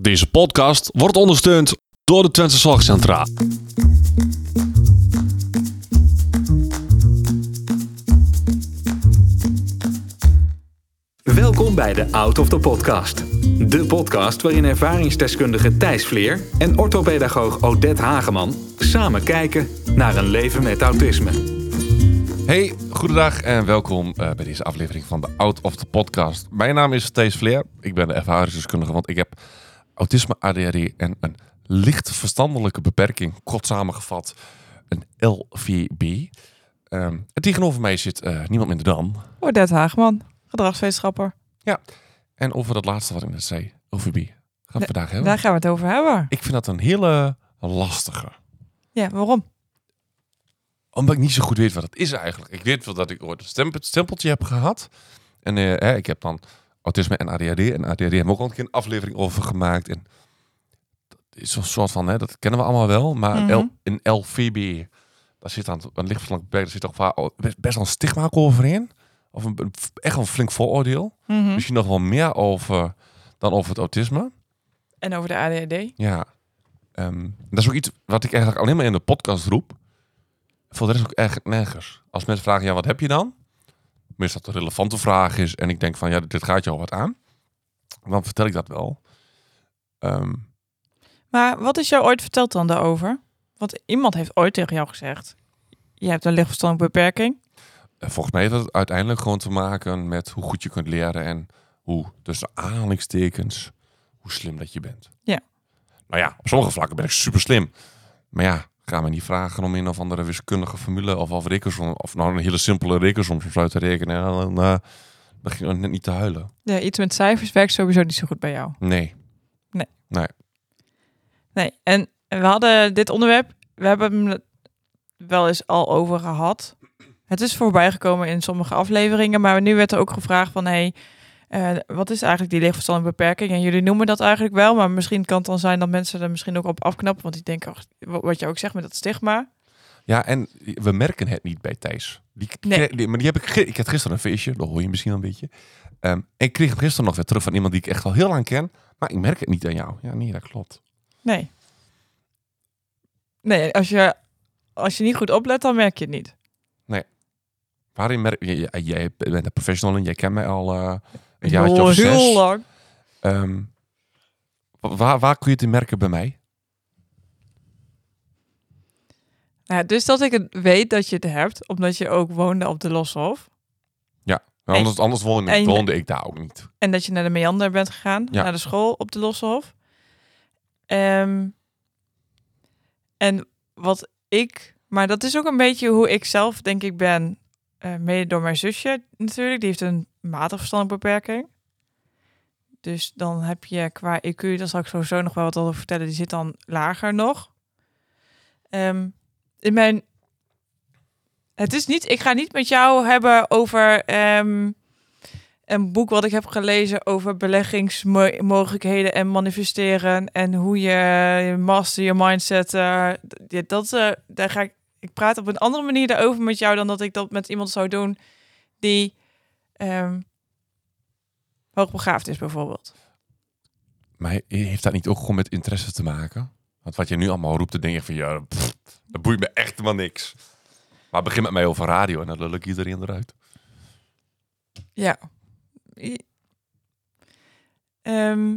Deze podcast wordt ondersteund door de Twente Zorgcentra. Welkom bij de Out of the Podcast. De podcast waarin ervaringsdeskundige Thijs Vleer en orthopedagoog Odette Hageman samen kijken naar een leven met autisme. Hey, goedendag en welkom eh, bij deze aflevering van de Out of the Podcast. Mijn naam is Thijs Vleer. Ik ben de ervaringsdeskundige, want ik heb autisme, ADHD en een licht verstandelijke beperking, kort samengevat, een LVB. Ehm, en tegenover mij zit eh, niemand minder dan. Odette Haagman, gedragswetenschapper. En over dat laatste wat ik net zei, LVB, gaan we Nee, vandaag hebben. Daar gaan we het over hebben. Ik vind dat een hele lastige. Ja, waarom? Omdat ik niet zo goed weet wat het is eigenlijk. Ik weet wel dat ik ooit een stempel- stempeltje heb gehad. En eh, ik heb dan autisme en ADHD. En ADHD hebben we ook al een keer een aflevering over gemaakt. En dat is een soort van, hè, dat kennen we allemaal wel. Maar. L, in LVB, daar zit dan een lichtverstandelijk beperkt, daar zit toch vaak best, best wel een stigma overheen. Of een, een- echt wel een flink vooroordeel. Mhm. Misschien nog wel meer over dan over het autisme. En over de ADHD. Ja. Ehm, dat is ook iets wat ik eigenlijk alleen maar in de podcast roep. Voor de rest ook eigenlijk nergens. Als mensen vragen, ja, wat heb je dan? Meestal dat een relevante vraag is. En ik denk van, ja, dit gaat jou wat aan. Dan vertel ik dat wel. Ehm, Maar wat is jou ooit verteld dan daarover? Want iemand heeft ooit tegen jou gezegd... je hebt een lichtverstandelijke beperking. en volgens mij heeft het uiteindelijk gewoon te maken met hoe goed je kunt leren. En hoe, tussen aanhalingstekens, hoe slim dat je bent. Ja. Nou ja, op sommige vlakken ben ik super slim. Maar ja, ga me niet vragen om een of andere wiskundige formule of, of rekensom, of nou een hele simpele rekensom uit te rekenen. En dan eh, begin je net niet te huilen. Ja, iets met cijfers werkt sowieso niet zo goed bij jou. Nee. Nee, en we hadden dit onderwerp... we hebben hem wel eens al over gehad. Het is voorbijgekomen in sommige afleveringen... maar nu werd er ook gevraagd van... Hey, eh, wat is eigenlijk die lichtverstandelijke beperking? En jullie noemen dat eigenlijk wel... maar misschien kan het dan zijn dat mensen er misschien ook op afknappen... want die denken, ach, wat je ook zegt met dat stigma... Ja, en we merken het niet bij Thijs. Die, Nee. die- maar die heb ik, ik had gisteren een feestje, dat hoor je misschien een beetje. Ehm, en ik kreeg hem gisteren nog weer terug van iemand die ik echt al heel lang ken. Maar ik merk het niet aan jou. Ja, nee, dat klopt. Nee. Nee, als je, als je niet goed oplet, dan merk je het niet. Waarin merk je, jij- jij bent een professional en jij kent mij al eh, een jaartje Heel- of zes. heel lang. Ehm, wa- waar, waar kun je het in merken bij mij? Ja, dus dat ik het weet dat je het hebt, omdat je ook woonde op de Loshof. Nou, anders anders woonde, en- woonde ik daar ook niet. En dat je naar de Meander bent gegaan, Ja. naar de school op de Loshof. Ehm, en wat ik, maar dat is ook een beetje hoe ik zelf denk ik ben, eh, mede door mijn zusje natuurlijk. Die heeft een matig beperking. Dus dan heb je qua EQ, daar zal ik sowieso nog wel wat over vertellen, die zit dan lager nog. Ehm, in mijn, het is niet, ik ga niet met jou hebben over ehm, een boek wat ik heb gelezen over beleggingsmogelijkheden en manifesteren en hoe je master je mindset. d- dat, eh, daar ga ik, ik praat op een andere manier daarover met jou dan dat ik dat met iemand zou doen die ehm hoogbegaafd is bijvoorbeeld. Maar he- heeft dat niet ook gewoon met interesse te maken? Want wat je nu allemaal roept, dan denk je van ja, pff, dat boeit me echt helemaal niks. Maar begin met mij over radio en dan lul ik iedereen eruit. Ja. Ehm,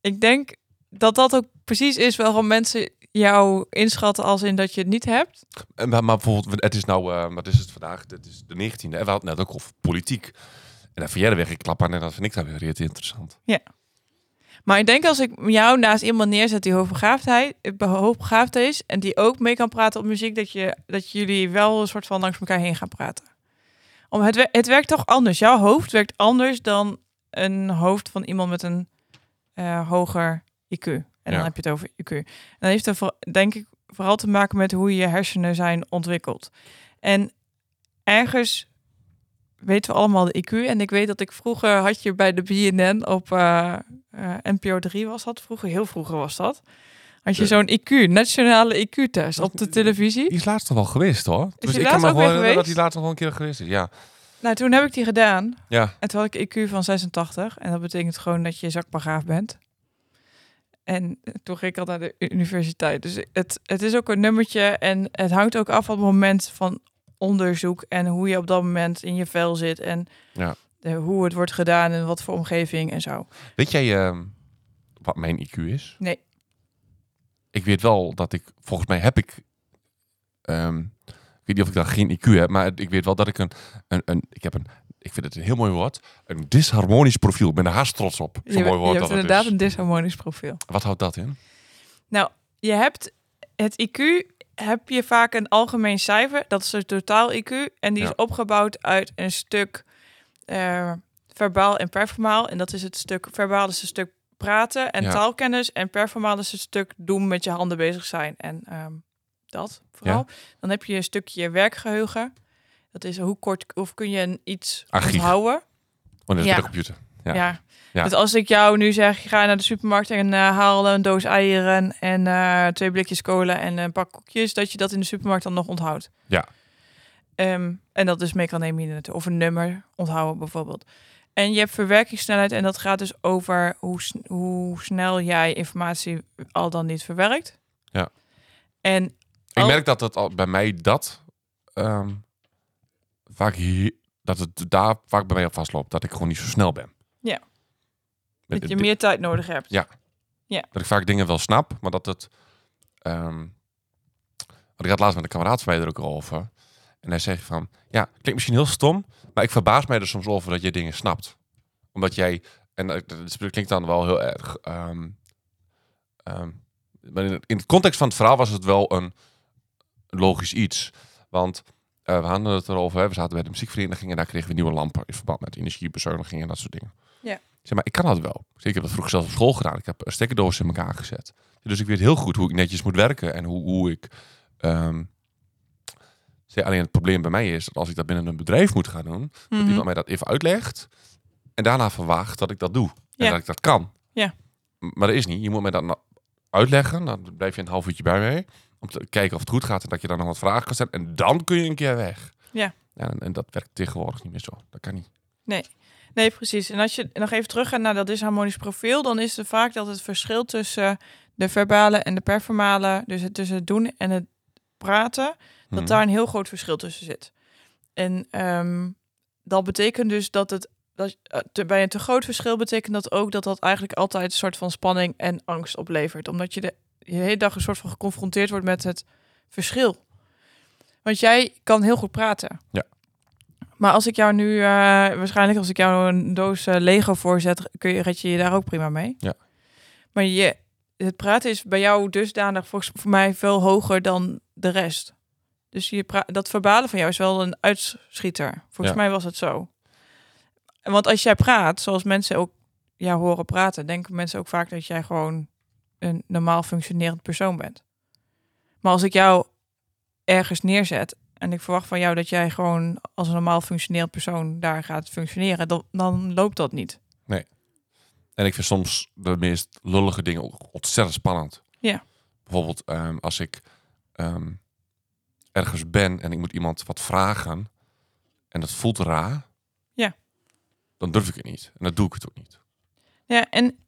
ik denk dat dat ook precies is waarom mensen jou inschatten als in dat je het niet hebt. En, maar, maar bijvoorbeeld, het is nou, eh, wat is het vandaag? Het is de 19e. En we hadden net ook over politiek. En dan vind jij er weer klap aan en dat vind ik dan weer heel interessant. Maar ik denk als ik jou naast iemand neerzet die hoogbegaafdheid, hoogbegaafd is en die ook mee kan praten op muziek, dat, je, dat jullie wel een soort van langs elkaar heen gaan praten. Om het, het werkt toch anders. Jouw hoofd werkt anders dan een hoofd van iemand met een eh, hoger IQ. En dan Ja. heb je het over IQ. En dan heeft voor- denk ik vooral te maken met hoe je hersenen zijn ontwikkeld. En ergens weten we allemaal de IQ. En ik weet dat ik vroeger had je bij de BNN op eh, eh, NPO 3 was dat. Vroeger, heel vroeger was dat. Had je zo'n IQ, nationale IQ-test op de televisie. Die is laatst toch wel geweest hoor. Dus ik kan me gewoon dat die laatst nog wel een keer geweest is. Ja. Nou, toen heb ik die gedaan. Ja. En toen had ik IQ van 86. En dat betekent gewoon dat je zakbagaaf bent. En toen ging ik al naar de universiteit. Dus het, het is ook een nummertje en het hangt ook af van het moment van onderzoek en hoe je op dat moment in je vel zit en Ja. de, hoe het wordt gedaan en wat voor omgeving en zo. Weet jij ehm, wat mijn IQ is? Nee. Ik weet wel dat ik, volgens mij heb ik, ehm, ik weet niet of ik dan geen IQ heb, maar ik weet wel dat ik een, een, een ik heb een, ik vind het een heel mooi woord, een disharmonisch profiel. Ik ben er haast trots op. Zo'n je, mooi je woord hebt dat het inderdaad is. een disharmonisch profiel. Wat houdt dat in? Nou, je hebt het IQ, heb je vaak een algemeen cijfer. Dat is het totaal IQ. En die Ja. is opgebouwd uit een stuk eh, verbaal en performaal. En dat is het stuk verbaal is een stuk praten en Ja. taalkennis. En performaal is het stuk doen met je handen bezig zijn. En ehm, dat vooral. Dan heb je een stukje werkgeheugen. Dat is hoe kort of kun je iets Archief. onthouden. Oh, dat is Ja. de computer. Ja. Ja. Ja. Dus als ik jou nu zeg, ga naar de supermarkt en eh, haal een doos eieren en eh, twee blikjes cola en een pak koekjes, dat je dat in de supermarkt dan nog onthoudt. Ja. Ehm, en dat is mee kan nemen in het of een nummer onthouden bijvoorbeeld. En je hebt verwerkingssnelheid en dat gaat dus over hoe, hoe snel jij informatie al dan niet verwerkt. Ja. En Ik al- merk dat het al bij mij dat ehm, vaak hier, dat het daar vaak bij mij op vastloopt. Dat ik gewoon niet zo snel ben. Ja. Met- dat je meer tijd nodig hebt. Ja. Dat ik vaak dingen wel snap, maar dat het. ehm want ik had laatst met een kameraad van mij er ook over. En hij zegt van, ja, klinkt misschien heel stom, maar ik verbaas mij er soms over dat je dingen snapt. Omdat jij, en eh, dat klinkt dan wel heel erg. het- in het context van het verhaal was het wel een logisch iets. Want eh, we hadden het erover, hè, we zaten bij de muziekvereniging en daar kregen we nieuwe lampen in verband met energiebezuiniging en dat soort dingen. Ja. Zeg maar, ik kan dat wel. Dus ik heb dat vroeger zelf op school gedaan. Ik heb een stekkerdoos in elkaar gezet. Dus ik weet heel goed hoe ik netjes moet werken en hoe, hoe ik. ehm, zeg, alleen het probleem bij mij is dat als ik dat binnen een bedrijf moet gaan doen, dat Mhm. iemand mij dat even uitlegt en daarna verwacht dat ik dat doe en Ja. dat ik dat kan. Ja. Maar dat is niet. Je moet mij dat uitleggen. Dan blijf je een half uurtje bij mij om te kijken of het goed gaat en dat je dan nog wat vragen kan stellen en dan kun je een keer weg. Ja. en, en dat werkt tegenwoordig niet meer zo. Dat kan niet. Nee, precies. En als je nog even terug gaat naar dat disharmonisch profiel, dan is het vaak dat het verschil tussen de verbale en de performale, dus het tussen het doen en het praten, dat Mhm. daar een heel groot verschil tussen zit. En ehm, dat betekent dus dat het dat, eh, te, bij een te groot verschil betekent dat ook dat dat eigenlijk altijd een soort van spanning en angst oplevert, omdat je de, de hele dag een soort van geconfronteerd wordt met het verschil. Want jij kan heel goed praten. Ja. Maar als ik jou nu, eh, waarschijnlijk als ik jou een doos eh, Lego voorzet, kun je, red je je daar ook prima mee. Ja. Maar je, het praten is bij jou dusdanig volgens voor mij veel hoger dan de rest. Dus je pra- dat verbalen van jou is wel een uitschieter. Volgens Ja. mij was het zo. Want als jij praat, zoals mensen ook jou horen praten, denken mensen ook vaak dat jij gewoon een normaal functionerend persoon bent. Maar als ik jou ergens neerzet en ik verwacht van jou dat jij gewoon als een normaal functionerend persoon daar gaat functioneren, dan, dan loopt dat niet. En ik vind soms de meest lullige dingen ook ontzettend spannend. Ja. Bijvoorbeeld ehm, als ik ehm, ergens ben en ik moet iemand wat vragen en dat voelt raar. Ja. Dan durf ik het niet. En dan doe ik het ook niet. Ja, en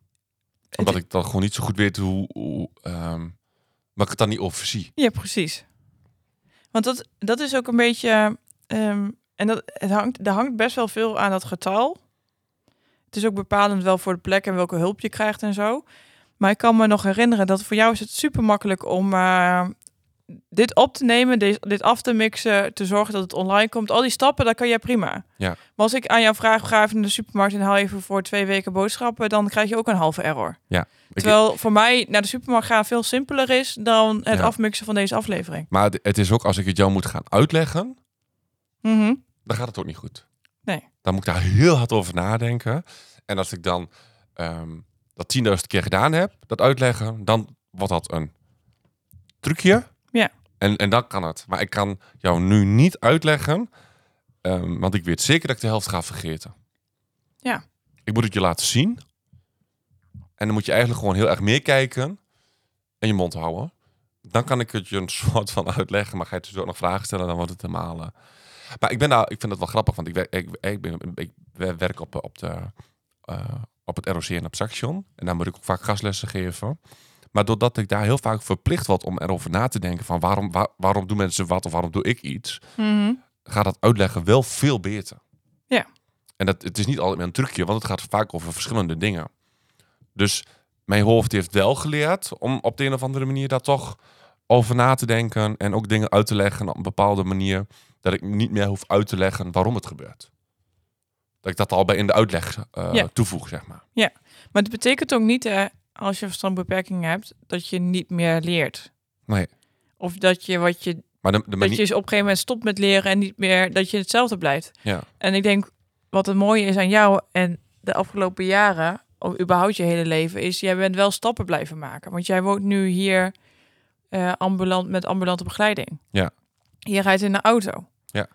Omdat ik dan gewoon niet zo goed weet hoe... hoe ehm, maar ik het dan niet overzie. Ja, precies. Want dat, dat is ook een beetje. ehm, en dat, het hangt, er hangt best wel veel aan dat getal. Het is ook bepalend wel voor de plek en welke hulp je krijgt en zo. Maar ik kan me nog herinneren dat voor jou is het super makkelijk om eh, dit op te nemen, dit, af te mixen, te zorgen dat het online komt. Al die stappen, dat kan jij prima. Ja. Maar als ik aan jou vraag, ga even naar de supermarkt en haal even voor twee weken boodschappen, dan krijg je ook een halve error. Ik- Terwijl voor mij naar de supermarkt gaan veel simpeler is dan het Ja. afmixen van deze aflevering. Maar het- het is ook als ik het jou moet gaan uitleggen, Mhm. dan gaat het ook niet goed. Nee. Dan moet ik daar heel hard over nadenken. En als ik dan ehm, dat 10.000 keer gedaan heb, dat uitleggen, dan wordt dat een trucje. Ja. En, en dan kan het. Maar ik kan jou nu niet uitleggen, ehm, want ik weet zeker dat ik de helft ga vergeten. Ja. Ik moet het je laten zien. En dan moet je eigenlijk gewoon heel erg meekijken en je mond houden. Dan kan ik het je een soort van uitleggen. Maar ga je dus ook nog vragen stellen, dan wordt het helemaal... eh, Maar ik, ben daar, ik vind het wel grappig, want ik, werk, ik, ik, ben, ik werk op, op de, eh, op het ROC en op Saxion. En daar moet ik ook vaak gastlessen geven. Maar doordat ik daar heel vaak verplicht word om erover na te denken van waarom, waar- waarom doen mensen wat of waarom doe ik iets, Mhm. gaat dat uitleggen wel veel beter. Ja. En dat, het is niet altijd een trucje, want het gaat vaak over verschillende dingen. Dus mijn hoofd heeft wel geleerd om op de een of andere manier daar toch over na te denken en ook dingen uit te leggen op een bepaalde manier, dat ik niet meer hoef uit te leggen waarom het gebeurt. Dat ik dat al bij in de uitleg eh, Ja. toevoeg, zeg maar. Maar het betekent ook niet, hè, als je verstandbeperkingen hebt, dat je niet meer leert. Nee. Of dat je wat je Maar de, de dat je dus op een gegeven moment stopt met leren en niet meer dat je hetzelfde blijft. Ja. En ik denk wat het mooie is aan jou en de afgelopen jaren, of überhaupt je hele leven, is jij bent wel stappen blijven maken. Want jij woont nu hier eh, ambulant met ambulante begeleiding. Ja. Je rijdt in de auto. Ja.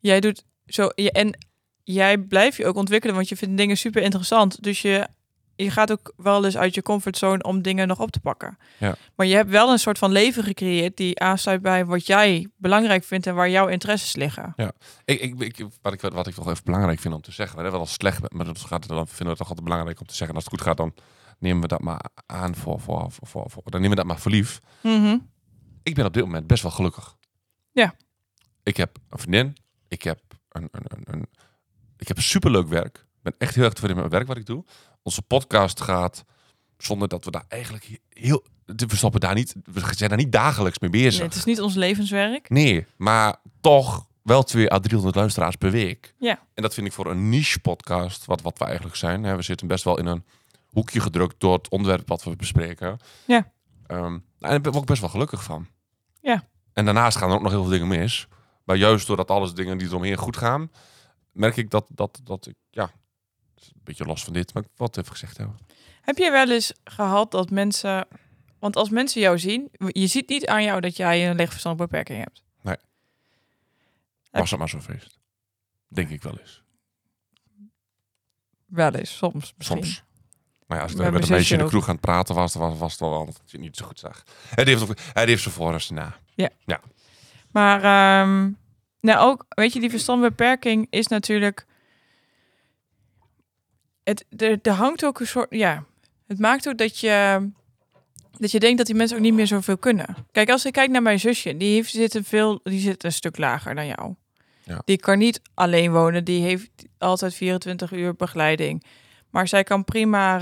Jij doet zo je, en jij blijft je ook ontwikkelen, want je vindt dingen super interessant. Dus je je gaat ook wel eens uit je comfortzone om dingen nog op te pakken. Ja. Maar je hebt wel een soort van leven gecreëerd die aansluit bij wat jij belangrijk vindt en waar jouw interesses liggen. Ik, ik, ik, wat, ik, wat ik toch even belangrijk vind om te zeggen, we hebben wel als slecht, maar dat gaat, dan vinden we het toch altijd belangrijk om te zeggen. En als het goed gaat, dan nemen we dat maar aan voor, voor, voor, voor, voor- dan nemen we dat maar voor lief. Mhm. Ik ben op dit moment best wel gelukkig. Ja. Ik heb een vriendin. Ik heb een, een, een, een, ik heb superleuk werk. Ik ben echt heel erg tevreden met mijn werk wat ik doe. Onze podcast gaat zonder dat we daar eigenlijk heel... We stoppen daar niet... We zijn daar niet dagelijks mee bezig. Nee, het is niet ons levenswerk. Nee, maar toch wel 2 à 300 luisteraars per week. Ja. En dat vind ik voor een niche podcast, wat, wat we eigenlijk zijn. Hè. We zitten best wel in een hoekje gedrukt door het onderwerp wat we bespreken. Ja. Ehm, nou, en daar ben ik ook best wel gelukkig van. Ja. En daarnaast gaan er ook nog heel veel dingen mis. Maar juist doordat alles dingen die eromheen goed gaan, merk ik dat, dat, dat ik, ja, een beetje los van dit, maar het even gezegd hebben. Heb je wel eens gehad dat mensen... Want als mensen jou zien, je ziet niet aan jou dat jij een lichtverstandelijke beperking hebt. Was het maar zo'n feest. Denk ik wel eens. Wel eens, soms misschien. Soms. Maar ja, als ik Met met een meisje in de kroeg aan het praten was, dan was, was het wel dat je niet zo goed zag. Het heeft, het heeft zijn voor en zijn na. Maar ehm, nou ook, weet je, die verstandbeperking is natuurlijk. Het, er, er hangt ook een soort. Ja, het maakt ook dat je. Dat je denkt dat die mensen ook niet meer zoveel kunnen. Kijk, als ik kijk naar mijn zusje, die heeft, zit, een veel, die zit een stuk lager dan jou. Ja. Die kan niet alleen wonen, die heeft altijd 24 uur begeleiding. Maar zij kan prima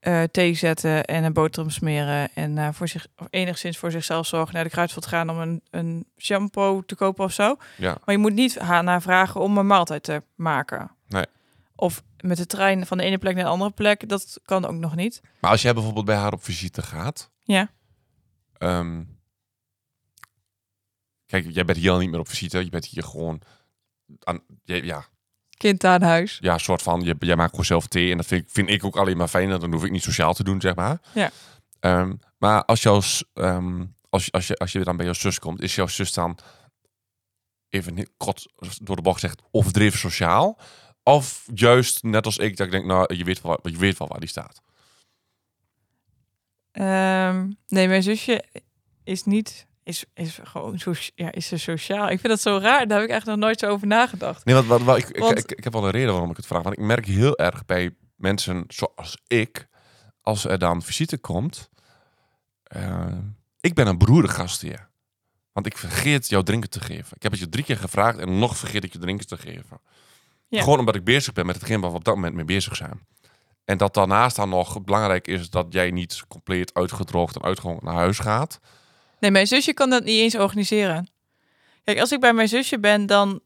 eh, eh, thee zetten en een boterham smeren. En eh, voor zich, of enigszins voor zichzelf zorgen naar de kruidvat gaan om een, een shampoo te kopen of zo. Ja, Maar je moet niet haar naar vragen om een maaltijd te maken. Nee. Of met de trein van de ene plek naar de andere plek. Dat kan ook nog niet. maar als jij bijvoorbeeld bij haar op visite gaat, Ja. Ehm, kijk, jij bent hier al niet meer op visite. Je bent hier gewoon aan, ja, Kind aan huis. ja, soort van, je, jij maakt gewoon zelf thee. En dat vind ik, vind ik ook alleen maar fijn. Dan hoef ik niet sociaal te doen, zeg maar. Ja. Ehm, maar als, jouw, s- ehm, als, je- als, je, als je dan bij jouw zus komt, is jouw zus dan even kort door de bocht zegt overdreven sociaal? Of juist net als ik, dat ik denk, nou, je weet wel, je weet wel waar die staat. Ehm, nee, mijn zusje is niet... Is, is gewoon zo, ja, is ze sociaal. Ik vind dat zo raar. Daar heb ik eigenlijk nog nooit zo over nagedacht. Nee, wat, wat, wat, ik, Want- ik, ik, ik heb wel een reden waarom ik het vraag. Want ik merk heel erg bij mensen zoals ik, als er dan visite komt, eh, ik ben een beroerde gast hier. Want ik vergeet jou drinken te geven. Ik heb het je drie keer gevraagd en nog vergeet ik je drinken te geven. Ja. Gewoon omdat ik bezig ben met hetgeen waar we op dat moment mee bezig zijn. En dat daarnaast dan nog belangrijk is dat jij niet compleet uitgedroogd en uitgehongerd naar huis gaat. Nee, mijn zusje kan dat niet eens organiseren. Kijk, als ik bij mijn zusje ben, dan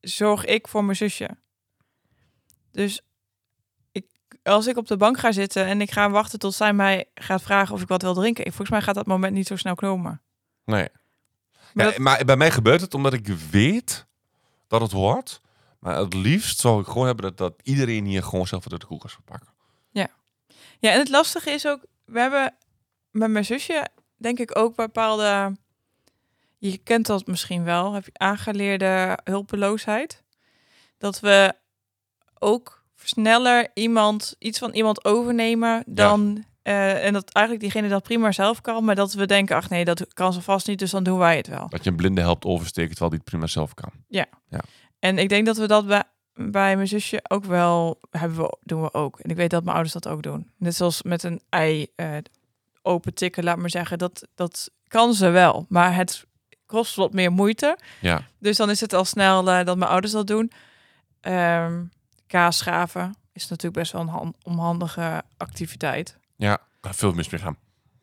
zorg ik voor mijn zusje. Dus ik, als ik op de bank ga zitten en ik ga wachten tot zij mij gaat vragen of ik wat wil drinken, volgens mij gaat dat moment niet zo snel komen. Nee. Maar Ja, dat- maar bij mij gebeurt het omdat ik weet dat het hoort. Maar het liefst zou ik gewoon hebben dat, dat iedereen hier gewoon zelf uit de koelkast gaat pakken. Ja, en het lastige is ook, we hebben met mijn zusje, denk ik ook bepaalde, je kent dat misschien wel, heb je aangeleerde hulpeloosheid. Dat we ook sneller iemand, iets van iemand overnemen dan, eh, en dat eigenlijk diegene dat prima zelf kan, maar dat we denken, ach nee, dat kan ze vast niet, dus dan doen wij het wel. Dat je een blinde helpt oversteken terwijl die het prima zelf kan. En ik denk dat we dat bij bij mijn zusje ook wel, hebben we, doen we ook. En ik weet dat mijn ouders dat ook doen. Net zoals met een ei eh, open tikken, laat maar zeggen. Dat, dat kan ze wel, maar het kost wat meer moeite. Ja, Dus dan is het al snel eh, dat mijn ouders dat doen. Ehm kaas schaven is natuurlijk best wel een han- onhandige activiteit. ja. Kan veel mis mee gaan.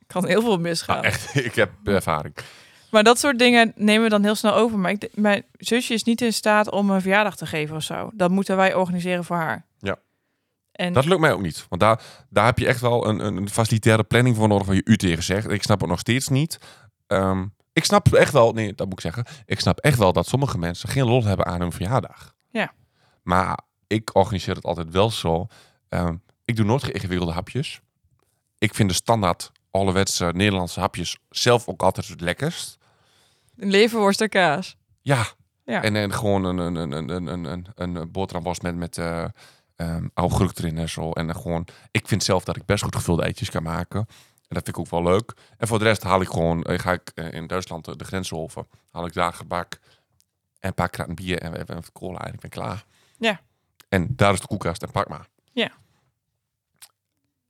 Kan heel veel misgaan. Ah, echt, ik heb ervaring. Maar dat soort dingen nemen we dan heel snel over. Maar ik, mijn zusje is niet in staat om een verjaardag te geven of zo. Dat moeten wij organiseren voor haar. Ja. En Dat lukt mij ook niet. Want daar, daar heb je echt wel een, een, facilitaire planning voor nodig waar je u tegen zegt. Ik snap het nog steeds niet. Ehm, ik snap echt wel, nee, dat moet ik zeggen. Ik snap echt wel dat sommige mensen geen lol hebben aan hun verjaardag. Ja. Maar ik organiseer het altijd wel zo. Ehm, ik doe nooit ingewikkelde hapjes. Ik vind de standaard ouderwetse Nederlandse hapjes zelf ook altijd het lekkerst. Een leverworst en kaas. Ja. Ja. En, en gewoon een, een, een, een, een, een, een, boterhamworst met, met eh ehm augurk erin en zo. En gewoon, ik vind zelf dat ik best goed gevulde eitjes kan maken. En dat vind ik ook wel leuk. En voor de rest haal ik gewoon, eh, ga ik eh, in Duitsland de, grens over. Haal ik daar gebak en een paar kratten bier en, en, en cola en ik ben klaar. Ja. En daar is de koelkast en pak maar. Ja.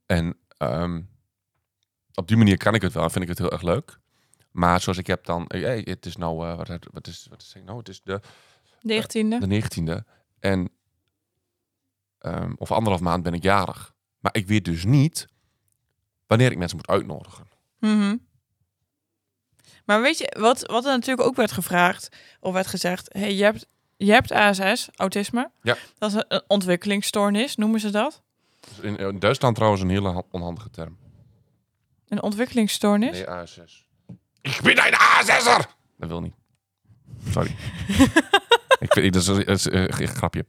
En ehm, op die manier kan ik het wel en vind ik het heel erg leuk. Maar zoals ik heb dan, eh, hey, het is nou, eh, wat, wat is, wat is het nou? Het is de 19e. de 19e. En ehm over anderhalf maand ben ik jarig. Maar ik weet dus niet wanneer ik mensen moet uitnodigen. Mhm. Maar weet je, wat, wat er natuurlijk ook werd gevraagd, of werd gezegd, hey, je, hebt, je hebt ASS, autisme. Ja. Dat is een- ontwikkelingsstoornis, noemen ze dat. Dus in, in Duitsland trouwens een hele han- onhandige term. Een ontwikkelingsstoornis. Nee, ASS. Ik ben een ASS'er! Dat wil niet. Sorry. ik vind, dat is, dat is eh, een grapje.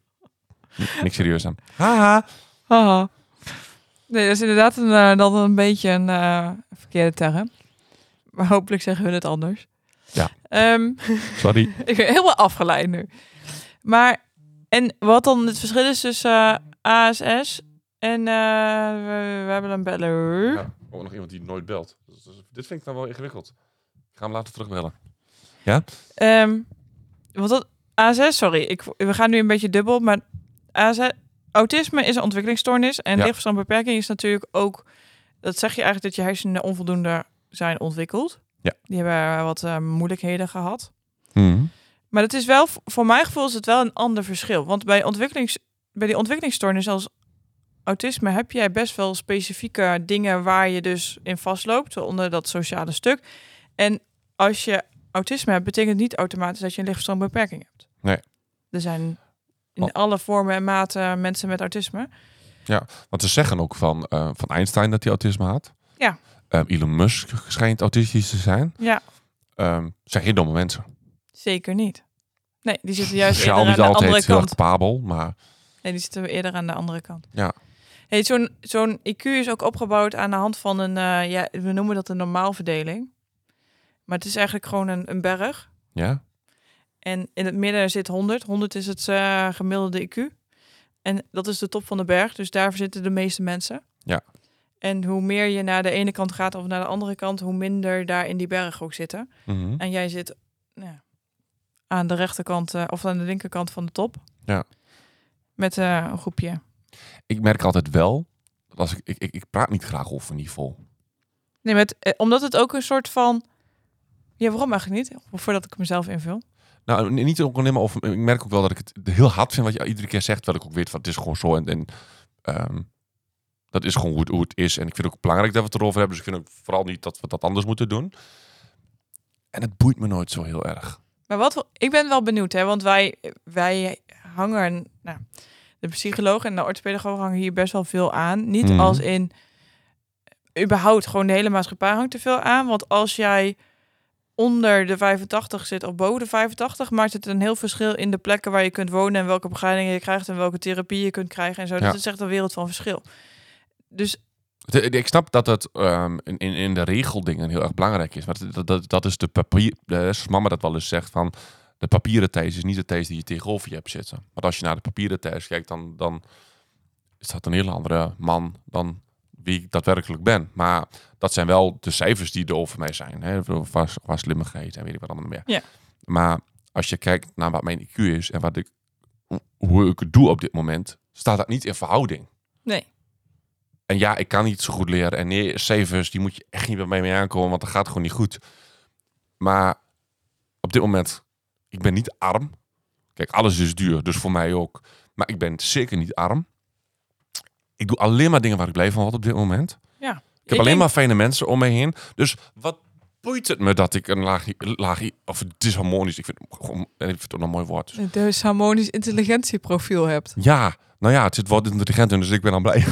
Niks serieus aan. Haha. Haha. Nee, dat is inderdaad een, eh, dan een beetje een eh, verkeerde term. Maar hopelijk zeggen we het anders. Ja. Ehm, Sorry. ik ben helemaal afgeleid nu. Maar, en wat dan het verschil is tussen eh, ASS en eh, we, we hebben een beller. Ja, ook nog iemand die nooit belt. Dus- dus dit vind ik dan wel ingewikkeld. Ik ga hem later terugbellen. Ehm, wat dat, ASS, sorry, ik, we gaan nu een beetje dubbel, maar ASS, autisme is een ontwikkelingsstoornis en Ja. lichtverstandbeperking is natuurlijk ook, dat zeg je eigenlijk dat je hersenen onvoldoende zijn ontwikkeld. Ja. Die hebben wat eh, moeilijkheden gehad. Mhm. Maar het is wel, voor mijn gevoel is het wel een ander verschil. Want bij, ontwikkelings, bij die ontwikkelingsstoornis als autisme heb jij best wel specifieke dingen waar je dus in vastloopt, onder dat sociale stuk. En als je autisme hebt, betekent niet automatisch dat je een lichtverstandbeperking hebt. Nee. Er zijn in Oh. alle vormen en maten mensen met autisme. Want ze zeggen ook van, eh, van Einstein dat hij autisme had. Ja. Ehm, Elon Musk schijnt autistisch te zijn. Ja, Ehm zijn geen domme mensen. zeker niet. Nee, die zitten juist eerder aan de andere kant. capabel, maar Nee, die zitten we eerder aan de andere kant. Ja. Hey, zo'n zo'n IQ is ook opgebouwd aan de hand van een, eh, ja, we noemen dat een normaalverdeling. Maar het is eigenlijk gewoon een, een berg. ja. En in het midden zit 100. 100 is het eh, gemiddelde IQ. En dat is de top van de berg. Dus daar zitten de meeste mensen. Ja. En hoe meer je naar de ene kant gaat of naar de andere kant, hoe minder daar in die berg ook zitten. Mhm. En jij zit nou ja, aan de rechterkant eh, of aan de linkerkant van de top. Ja. Met eh, een groepje. Ik merk altijd wel, als ik, ik, ik, ik praat niet graag over niveau. Nee, met, omdat het ook een soort van. Ja, waarom eigenlijk niet? Voordat ik mezelf invul. Nou, niet maar over. Ik merk ook wel dat ik het heel hard vind wat je iedere keer zegt. Terwijl ik ook weet van het is gewoon zo. En, en ehm, dat is gewoon hoe het, hoe het is. En ik vind het ook belangrijk dat we het erover hebben. Dus ik vind ook vooral niet dat we dat anders moeten doen. En het boeit me nooit zo heel erg. Maar wat ik ben wel benieuwd, hè? Want wij, wij hangen. Nou, de psycholoog en de orthopedagoog hangen hier best wel veel aan. Niet Mhm. als in. überhaupt gewoon de hele maatschappij hangt te veel aan. Want als jij onder de 85 zit of boven de 85, maakt het een heel verschil in de plekken waar je kunt wonen en welke begeleiding je krijgt en welke therapie je kunt krijgen en zo. Ja. Dat is echt een wereld van verschil. Dus Ik snap dat het ehm, in, in, de regeldingen heel erg belangrijk is. Maar dat, dat, dat is de papier. Zoals mama dat wel eens zegt van. De papieren these is niet de these die je tegenover je hebt zitten. Maar als je naar de papieren these kijkt, dan, dan is dat een hele andere man dan wie ik daadwerkelijk ben. Maar dat zijn wel de cijfers die er over mij zijn. Hè? Qua, qua slimmigheid en weet ik wat allemaal meer. Ja. Maar als je kijkt naar wat mijn IQ is en wat ik hoe- ik het doe op dit moment, staat dat niet in verhouding. Nee. En ja, ik kan niet zo goed leren. En nee, cijfers, die moet je echt niet bij mij aankomen, want dat gaat gewoon niet goed. Maar op dit moment, ik ben niet arm. Kijk, alles is duur, dus voor mij ook. Maar ik ben zeker niet arm. Ik doe alleen maar dingen waar ik blij van word op dit moment. Ja. Ik heb alleen maar fijne mensen om me heen. Dus wat boeit het me dat ik een laag, laag of disharmonisch, ik vind, ik vind het ook een mooi woord. Dus harmonisch intelligentieprofiel hebt. Ja, nou ja, het zit intelligent in, dus ik ben dan blij.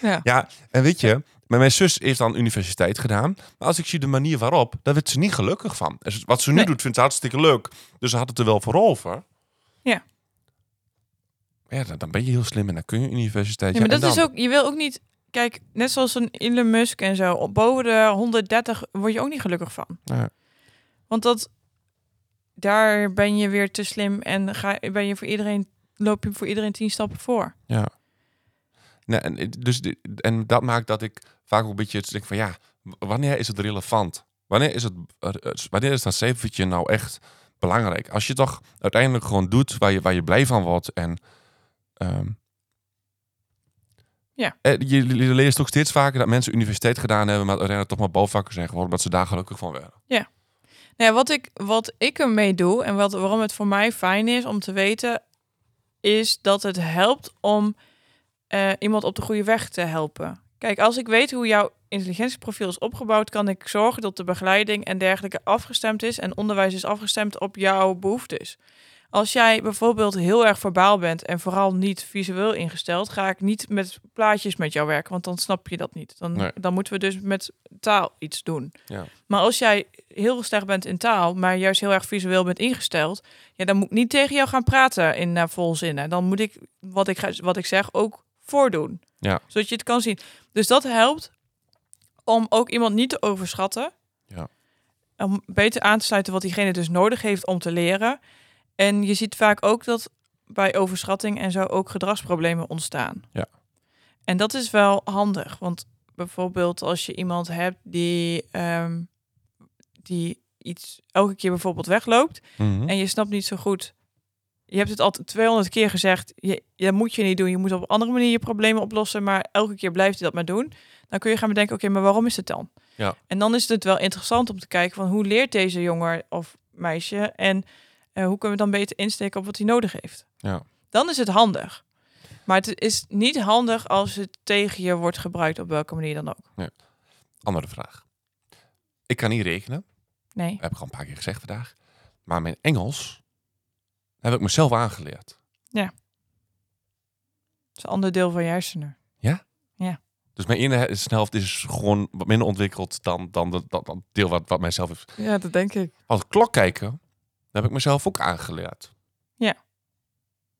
Ja. Ja, en weet je, maar mijn zus heeft dan universiteit gedaan. Maar als ik zie de manier waarop, daar werd ze niet gelukkig van. Wat ze nu Nee. doet, vindt ze hartstikke leuk. Dus ze had het er wel voor over. Ja. Ja, dan, dan ben je heel slim en dan kun je universiteit. Ja, maar dat is ook, je wil ook niet, kijk, net zoals een Elon Musk en zo, op boven de 130 word je ook niet gelukkig van. Ja. Want dat, daar ben je weer te slim en ga, ben je voor iedereen, loop je voor iedereen tien stappen voor. Ja. Nee, en, het- dus, en dat maakt dat ik vaak ook een beetje denk van ja, wanneer is het relevant? Wanneer is, het, eh, eh, wanneer is dat cijfertje nou echt belangrijk? Als je toch uiteindelijk gewoon doet waar je, waar je blij van wordt en ehm, Ja. eh, Je, leest ook steeds vaker dat mensen universiteit gedaan hebben, maar uiteindelijk toch maar bouwvakker zijn geworden, omdat ze daar gelukkig van werden. Nou ja, wat ik, wat ik ermee doe en wat, waarom het voor mij fijn is om te weten, is dat het helpt om eh, iemand op de goede weg te helpen. Kijk, als ik weet hoe jouw intelligentieprofiel is opgebouwd, kan ik zorgen dat de begeleiding en dergelijke afgestemd is en onderwijs is afgestemd op jouw behoeftes. Als jij bijvoorbeeld heel erg verbaal bent en vooral niet visueel ingesteld, ga ik niet met plaatjes met jou werken, want dan snap je dat niet. Dan, Nee. dan moeten we dus met taal iets doen. Ja. Maar als jij heel slecht bent in taal, maar juist heel erg visueel bent ingesteld, ja, dan moet ik niet tegen jou gaan praten in uh, volzinnen. Dan moet ik wat, ik ga, wat ik zeg ook voordoen. Ja. Zodat je het kan zien. Dus dat helpt om ook iemand niet te overschatten. Ja. Om beter aan te sluiten wat diegene dus nodig heeft om te leren. En je ziet vaak ook dat bij overschatting en zo ook gedragsproblemen ontstaan. Ja. En dat is wel handig, want bijvoorbeeld als je iemand hebt die, ehm, die iets elke keer bijvoorbeeld wegloopt Mhm. en je snapt niet zo goed. Je hebt het al 200 keer gezegd. Je, dat moet je niet doen. Je moet op een andere manier je problemen oplossen. Maar elke keer blijft hij dat maar doen. Dan kun je gaan bedenken, oké, maar waarom is het dan? Ja. En dan is het wel interessant om te kijken van hoe leert deze jongen of meisje en eh, hoe kunnen we dan beter insteken op wat hij nodig heeft. Ja. Dan is het handig. Maar het is niet handig als het tegen je wordt gebruikt op welke manier dan ook. Andere vraag. Ik kan niet rekenen. Nee. heb ik al een paar keer gezegd vandaag. Maar mijn Engels heb ik mezelf aangeleerd. Dat is een ander deel van je hersenen. Dus mijn ene helft is gewoon wat minder ontwikkeld dan, dan, de, dan, deel wat, wat mijzelf heeft. Ja, dat denk ik. Als klok kijken, heb ik mezelf ook aangeleerd. Ja.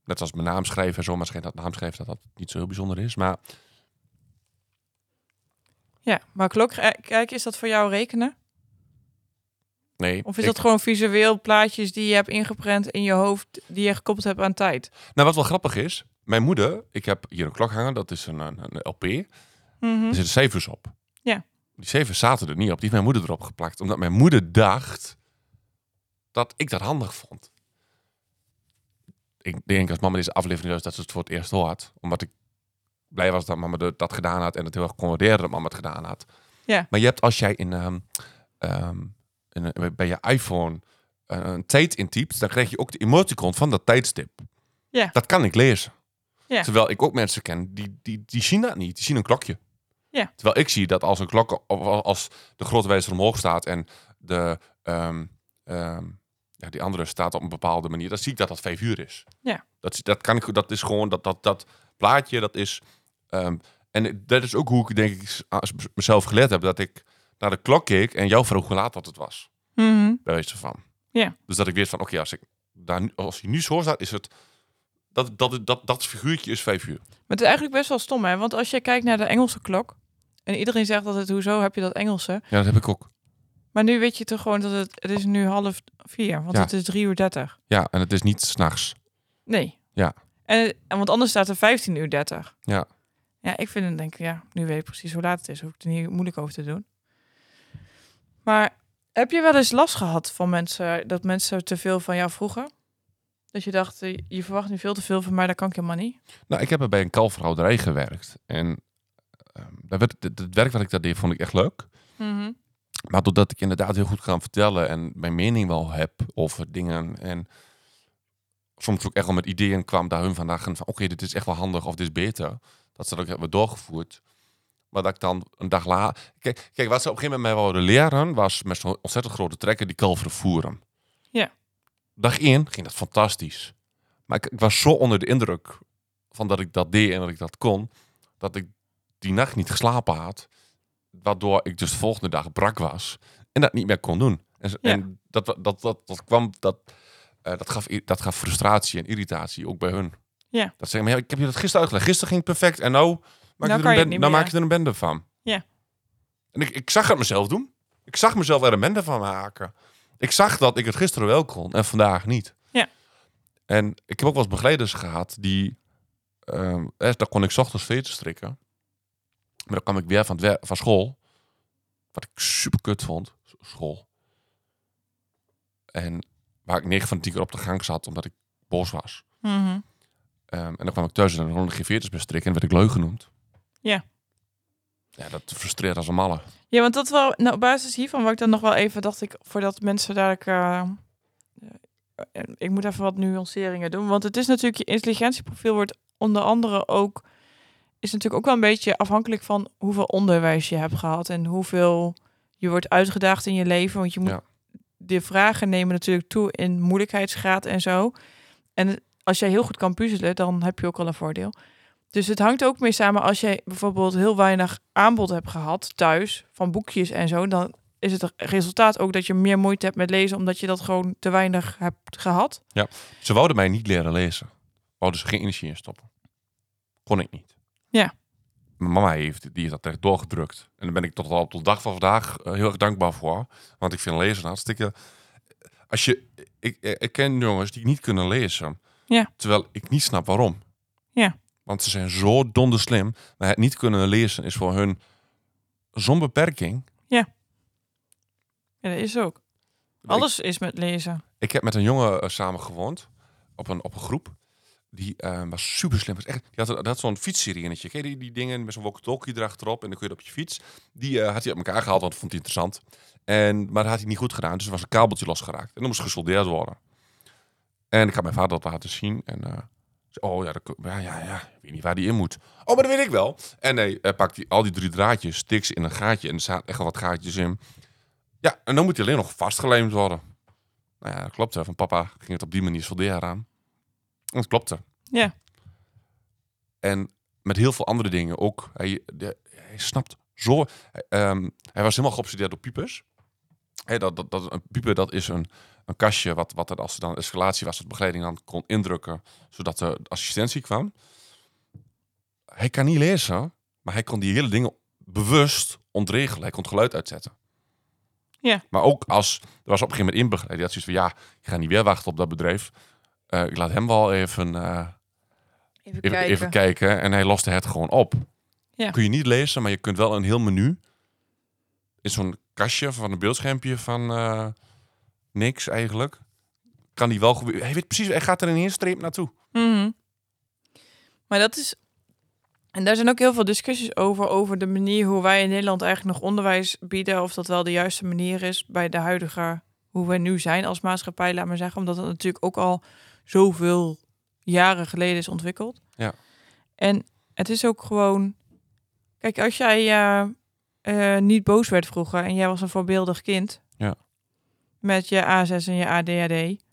Net als mijn naam schrijven en zo, maar schijnt dat naamschrijven dat dat niet zo heel bijzonder is. Maar Ja, maar klok kijken, is dat voor jou rekenen? nee. Of is ik- dat gewoon visueel plaatjes die je hebt ingeprent in je hoofd, die je gekoppeld hebt aan tijd? Nou, wat wel grappig is, mijn moeder, ik heb hier een klok hangen, dat is een, een, een LP. Mhm. Er zitten cijfers op. Ja. Die cijfers zaten er niet op. Die heeft mijn moeder erop geplakt. Omdat mijn moeder dacht dat ik dat handig vond. Ik denk als mama deze aflevering luistert dat ze het voor het eerst hoort. Omdat ik blij was dat mama dat gedaan had. En het heel erg kon waarderen dat mama het gedaan had. Ja. Maar je hebt als jij in, ehm, ehm, in een- bij je iPhone eh, een tijd intypt. Dan krijg je ook de emoticon van dat tijdstip. Ja. Dat kan ik lezen. Ja. Terwijl ik ook mensen ken die, die, die zien dat niet. Die zien een klokje. Ja. Terwijl ik zie dat als een klok, of als de grote wijzer omhoog staat en de, ehm, ja, die andere staat op een bepaalde manier, dan zie ik dat dat vijf uur is. Ja. Dat, dat kan ik, dat is gewoon dat, dat, dat plaatje, dat is. ehm, en dat is ook hoe ik denk ik mezelf geleerd heb, dat ik naar de klok keek en jou vroeg hoe laat wat het was. Bij wijze van. Ja. Dus dat ik wist van, oké, als ik daar nu- als hij nu zo staat, is het dat, dat, dat, dat figuurtje is vijf uur. Maar het is eigenlijk best wel stom, hè? Want als je kijkt naar de Engelse klok, en iedereen zegt dat het, hoezo heb je dat Engelse? Ja, dat heb ik ook. Maar nu weet je toch gewoon dat het, het is nu half vier, want Ja. het is drie uur dertig. Ja, en het is niet s'nachts. Nee. Ja. En, en want anders staat er 15 uur 30. Ja. Ja, ik vind het denk ik, ja, nu weet ik precies hoe laat het is. Hoef ik er niet moeilijk over te doen. Maar heb je wel eens last gehad van mensen, dat mensen te veel van jou vroegen? Dat je dacht, eh, je verwacht nu veel te veel van mij, dat kan ik helemaal niet. Nou, ik heb er bij een kalverhouderij gewerkt. En ehm, daar werd, het, het werk wat ik daar deed, vond ik echt leuk. Maar doordat ik inderdaad heel goed kan vertellen en mijn mening wel heb over dingen en soms ook echt wel met ideeën kwam daar hun vandaag van oké, dit is echt wel handig of dit is beter. Dat ze dat ook hebben doorgevoerd. Maar dat ik dan een dag later... Kijk, kijk, wat ze op een gegeven moment mij wilden leren was met zo'n ontzettend grote trekker die kalveren voeren. Ja. Dag één ging dat fantastisch. Maar ik, ik was zo onder de indruk van dat ik dat deed en dat ik dat kon, dat ik die nacht niet geslapen had. Waardoor ik dus de volgende dag brak was en dat niet meer kon doen. En, Ja. en dat, dat, dat, dat, kwam, dat, eh, dat, gaf, dat gaf frustratie en irritatie, ook bij hun. Ja. Dat zeggen, maar ja, ik heb je dat gisteren uitgelegd. Gisteren ging het perfect en nou maak, Nou je, er je nou maak je er een bende van. Ja. En ik, ik zag het mezelf doen. Ik zag mezelf er een bende van maken. Ik zag dat ik het gisteren wel kon en vandaag niet. Ja. En ik heb ook wel eens begeleiders gehad die... ehm eh, daar kon ik ochtends veten strikken. Maar dan kwam ik weer van, het wer- van school. Wat ik super kut vond. School. En waar ik 9 van de 10 keer op de gang zat omdat ik boos was. Mhm. Ehm, en dan kwam ik thuis en dan kon ik geen veertjes meer strikken en werd ik leuk genoemd. Ja. Ja, dat frustreert als een malle. Ja, want dat wel, nou, op basis hiervan wat ik dan nog wel even, dacht ik, voordat mensen dadelijk, eh, eh, ik moet even wat nuanceringen doen, want het is natuurlijk, je intelligentieprofiel wordt onder andere ook, is natuurlijk ook wel een beetje afhankelijk van hoeveel onderwijs je hebt gehad en hoeveel je wordt uitgedaagd in je leven, want je moet Ja. de vragen nemen natuurlijk toe in moeilijkheidsgraad en zo. En als jij heel goed kan puzzelen, dan heb je ook al een voordeel. Dus het hangt ook mee samen als jij bijvoorbeeld heel weinig aanbod hebt gehad thuis van boekjes en zo, dan is het resultaat ook dat je meer moeite hebt met lezen omdat je dat gewoon te weinig hebt gehad. Ze wouden mij niet leren lezen. Wouden ze geen energie in stoppen. Kon ik niet. Ja. Mijn mama heeft, die dat echt doorgedrukt. En daar ben ik tot, tot de dag van vandaag eh, heel erg dankbaar voor. Want ik vind lezen hartstikke... Als je, ik, ik ken jongens die niet kunnen lezen. Ja. Terwijl ik niet snap waarom. Ja. Want ze zijn zo donder slim. Maar het niet kunnen lezen is voor hun zo'n beperking. Ja, dat is ook. Alles is met lezen. Ik heb met een jongen eh, samen gewoond op een, op een groep. Die eh, was super slim. Was echt, die had, had zo'n fietsseriennetje. Ken je die, die dingen met zo'n walkie-talkie erachterop en dan kun je op je fiets. Die eh, had hij uit elkaar gehaald, want vond hij interessant. En, maar dat had hij niet goed gedaan, dus er was een kabeltje losgeraakt. En dan moest gesoldeerd worden. En ik had mijn vader dat laten zien. En zei, oh ja, ja, ja, ja, ik weet niet waar die in moet. Oh, maar dat weet ik wel. En nee, hij pakt die, al die drie draadjes, stikt ze in een gaatje en er zaten echt wel wat gaatjes in. Ja, en dan moet hij alleen nog vastgelijmd worden. Nou ja, dat klopte. Van papa ging het op die manier solderen aan. Het klopte. Ja. En met heel veel andere dingen ook. Hij, de, hij snapt zo... hij, ehm, hij was helemaal geobsedeerd door piepers. Dat, dat, dat, een pieper dat is een, een kastje wat, wat er als er dan escalatie was, dat begeleiding dan kon indrukken, zodat de assistentie kwam. Hij kan niet lezen, maar hij kon die hele dingen bewust ontregelen. Hij kon het geluid uitzetten. Ja. Maar ook als, er was op een gegeven moment inbegeleid, die had zoiets van, ja, ik ga niet weer wachten op dat bedrijf. Eh, ik laat hem wel even, eh, Even, even, even kijken. En hij loste het gewoon op. Ja. Kun je niet lezen, maar je kunt wel een heel menu. In zo'n kastje van een beeldschermpje van eh, niks eigenlijk. Kan hij wel goed. Hij weet precies, hij gaat er in één streep naartoe. Mhm. Maar dat is. En daar zijn ook heel veel discussies over, over de manier hoe wij in Nederland eigenlijk nog onderwijs bieden. Of dat wel de juiste manier is bij de huidige, hoe we nu zijn als maatschappij, laat maar zeggen. Omdat het natuurlijk ook al zoveel jaren geleden is ontwikkeld. Ja. En het is ook gewoon. Kijk, als jij eh, eh, niet boos werd vroeger en jij was een voorbeeldig kind. Ja. Met je A6 en je ADHD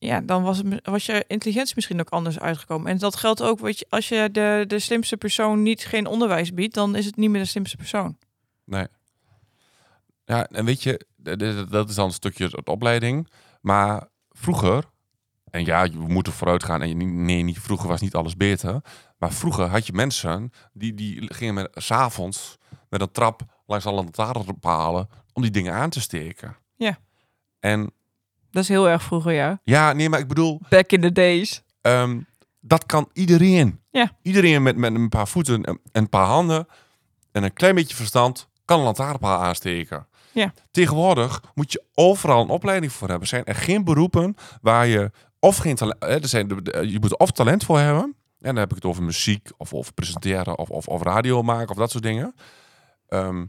ja, dan was, het, was je intelligentie misschien ook anders uitgekomen. En dat geldt ook, weet je, als je de, de slimste persoon niet geen onderwijs biedt, dan is het niet meer de slimste persoon. Nee. Ja, en weet je, dat is dan een stukje de opleiding. Maar vroeger, en ja, we moeten vooruit gaan. En nee, niet, vroeger was niet alles beter. Maar vroeger had je mensen die, die gingen met, s'avonds met een trap langs alle lantaarnpalen om die dingen aan te steken. Ja. En Dat is heel erg vroeger, ja. ja, nee, maar ik bedoel, Back in the days. Ehm, dat kan iedereen. Ja. Iedereen met, met een paar voeten en een paar handen en een klein beetje verstand kan een lantaarnpaal aansteken. Ja. Tegenwoordig moet je overal een opleiding voor hebben. Zijn er geen beroepen waar je of geen talent. Er zijn, je moet er of talent voor hebben. En dan heb ik het over muziek of presenteren of, of, of radio maken of dat soort dingen. Ehm,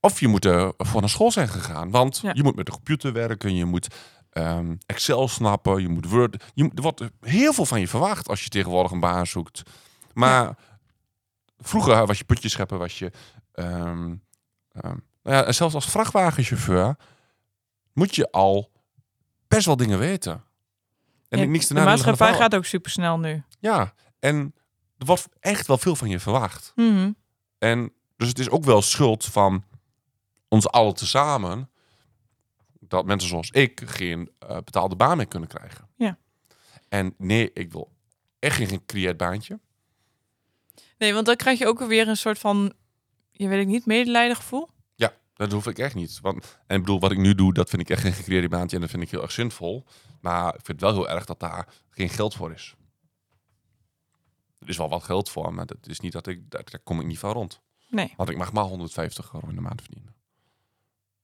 of je moet er voor naar school zijn gegaan. Want Ja. je moet met de computer werken. Je moet ehm, Excel snappen. Je moet Word. Je, er wordt heel veel van je verwacht als je tegenwoordig een baan zoekt. Maar vroeger was je putjes scheppen. Was je... ehm, nou ja, en zelfs als vrachtwagenchauffeur moet je al best wel dingen weten. En Ja, niks te de maatschappij gaat ook super snel nu. Ja, en er wordt echt wel veel van je verwacht. Mhm. En dus het is ook wel schuld van ons allen tezamen dat mensen zoals ik geen eh, betaalde baan meer kunnen krijgen. Ja. En nee, ik wil echt geen gecreëerd baantje. Nee, want dan krijg je ook weer een soort van, je weet ik niet, medelijden gevoel. Dat hoef ik echt niet. Want, en ik bedoel, wat ik nu doe, dat vind ik echt geen gecreëerde baantje en dat vind ik heel erg zinvol. Maar ik vind het wel heel erg dat daar geen geld voor is. Er is wel wat geld voor, maar dat is niet dat ik, daar, daar kom ik niet van rond. Nee. Want ik mag maar 150 euro in de maand verdienen.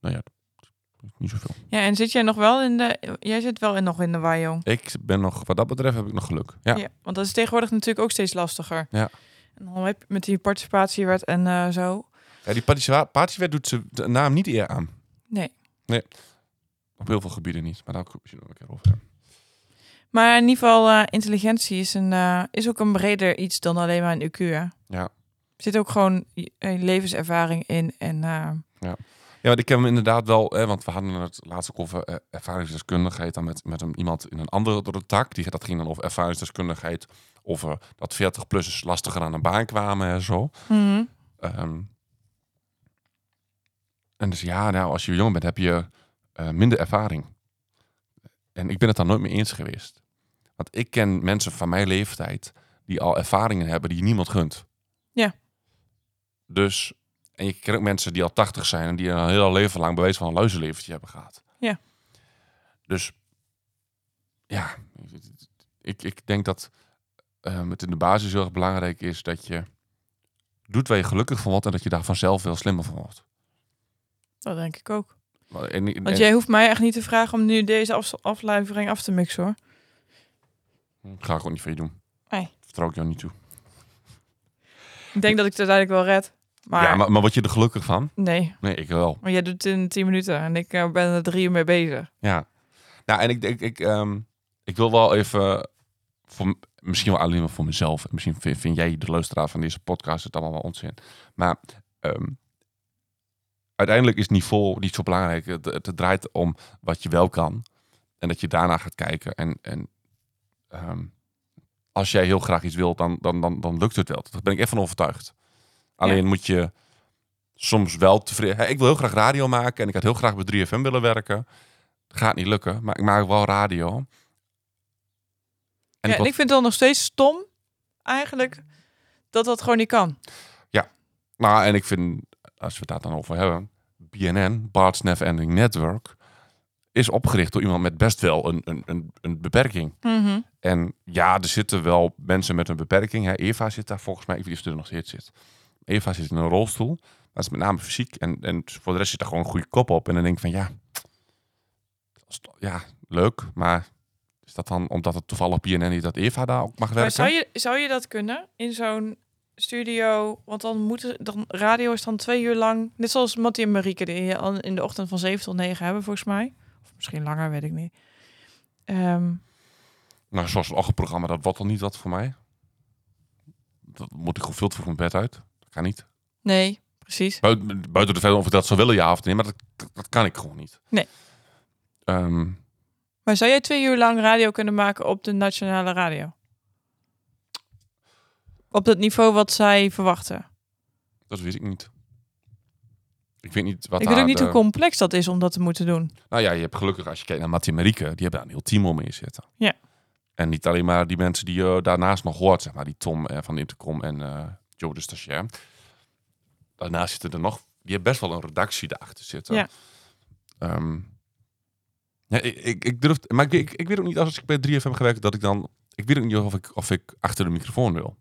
Nou ja, niet zoveel. Ja, en zit jij nog wel in de, jij zit wel in, nog in de Wajong. Ik ben nog, wat dat betreft heb ik nog geluk. Ja, Ja. want dat is tegenwoordig natuurlijk ook steeds lastiger. Ja. En dan heb je met die participatiewet en eh, zo. Ja, die participatiewet doet ze de naam niet eer aan. Nee. Op heel veel gebieden niet. Maar daar kun je nog een keer over. Maar in ieder geval, eh, intelligentie is, een, eh, is ook een breder iets dan alleen maar een IQ. Hè? Ja. Er zit ook gewoon een levenservaring in. En eh, Ja, want ik heb hem inderdaad wel, hè, want we hadden het laatst ook over eh, ervaringsdeskundigheid dan met, met een, iemand in een andere tak. Die, dat ging dan over ervaringsdeskundigheid, over dat 40-plussers lastiger aan een baan kwamen en zo. mhm. Ehm, en dus ja, nou, als je jong bent, heb je eh, minder ervaring. En ik ben het daar nooit mee eens geweest. Want ik ken mensen van mijn leeftijd die al ervaringen hebben die niemand gunt. Ja. Dus, en je kent ook mensen die al 80 zijn en die een heel leven lang bewezen van een luizenleventje hebben gehad. Ja. Dus, ja, ik, ik denk dat ehm, het in de basis heel erg belangrijk is dat je doet waar je gelukkig van wordt en dat je daar vanzelf veel slimmer van wordt. Dat denk ik ook. Maar- En, en- Want jij hoeft mij echt niet te vragen om nu deze af- aflevering af te mixen hoor. ga ik ook niet van je doen. Nee. Vertrouw ik jou niet toe. Ik denk dat ik het uiteindelijk wel red. Maar, ja, maar, maar word je er gelukkig van? nee, Nee, ik wel. maar jij doet het in 10 minuten en ik eh, ben er drie uur mee bezig. Ja. Nou, en ik denk, ik, ehm, ik wil wel even, voor, misschien wel alleen maar voor mezelf. Misschien vind, vind jij, de luisteraar van deze podcast, het allemaal wel onzin. Maar ehm, uiteindelijk is niveau niet zo belangrijk. Het, het, draait om wat je wel kan. En dat je daarna gaat kijken. En, en ehm, als jij heel graag iets wilt, dan, dan, dan, dan lukt het wel. Daar ben ik echt van overtuigd. Alleen moet je soms wel tevreden... Ik wil heel graag radio maken en ik had heel graag bij 3FM willen werken. Gaat niet lukken, maar ik maak wel radio. En ja, ik en word- ik vind het dan nog steeds stom, eigenlijk, dat dat gewoon niet kan. Nou, en ik vind, als we het daar dan over hebben, BNN, Bart's Never Ending Network, is opgericht door iemand met best wel een, een, een, een beperking. Mhm. En ja, er zitten wel mensen met een beperking. Hè. Eva zit daar volgens mij, ik weet niet of ze er nog steeds zit. Eva zit in een rolstoel. Dat is met name fysiek. En, en voor de rest zit daar gewoon een goede kop op. En dan denk ik van ja, ja, leuk. Maar is dat dan omdat het toevallig BNN is dat Eva daar ook mag Maar werken? zou je, zou je dat kunnen in zo'n studio? Want dan moeten dan radio is dan twee uur lang, net zoals Mattie en Marieke die in de ochtend van 7 tot 9 hebben volgens mij, of misschien langer, weet ik niet. Ehm, Nou, zoals een ochtendprogramma, dat wordt al niet wat voor mij. Dat moet ik te vroeg mijn bed uit. Dat kan niet. nee, precies. Buiten, buiten de feit of ik dat zou willen, ja of nee, maar dat, dat kan ik gewoon niet. Nee. Ehm, Maar zou jij twee uur lang radio kunnen maken op de nationale radio? Op het niveau wat zij verwachten. dat weet ik niet. Ik weet niet wat ik weet ook niet de- hoe complex dat is om dat te moeten doen. Nou ja, je hebt gelukkig als je kijkt naar Mattie en Marieke, die hebben daar een heel team om mee zitten. Ja. En niet alleen maar die mensen die je daarnaast nog hoort, zeg maar, die Tom eh, van Intercom en eh Joe de stagiair. Daarnaast zitten er nog, die hebben best wel een redactie daarachter zitten. Ja. Ehm, ja, ik, ik, ik durf, maar ik, ik, ik weet ook niet als ik bij 3FM gewerkt dat ik dan, ik weet ook niet of ik, of ik achter de microfoon wil.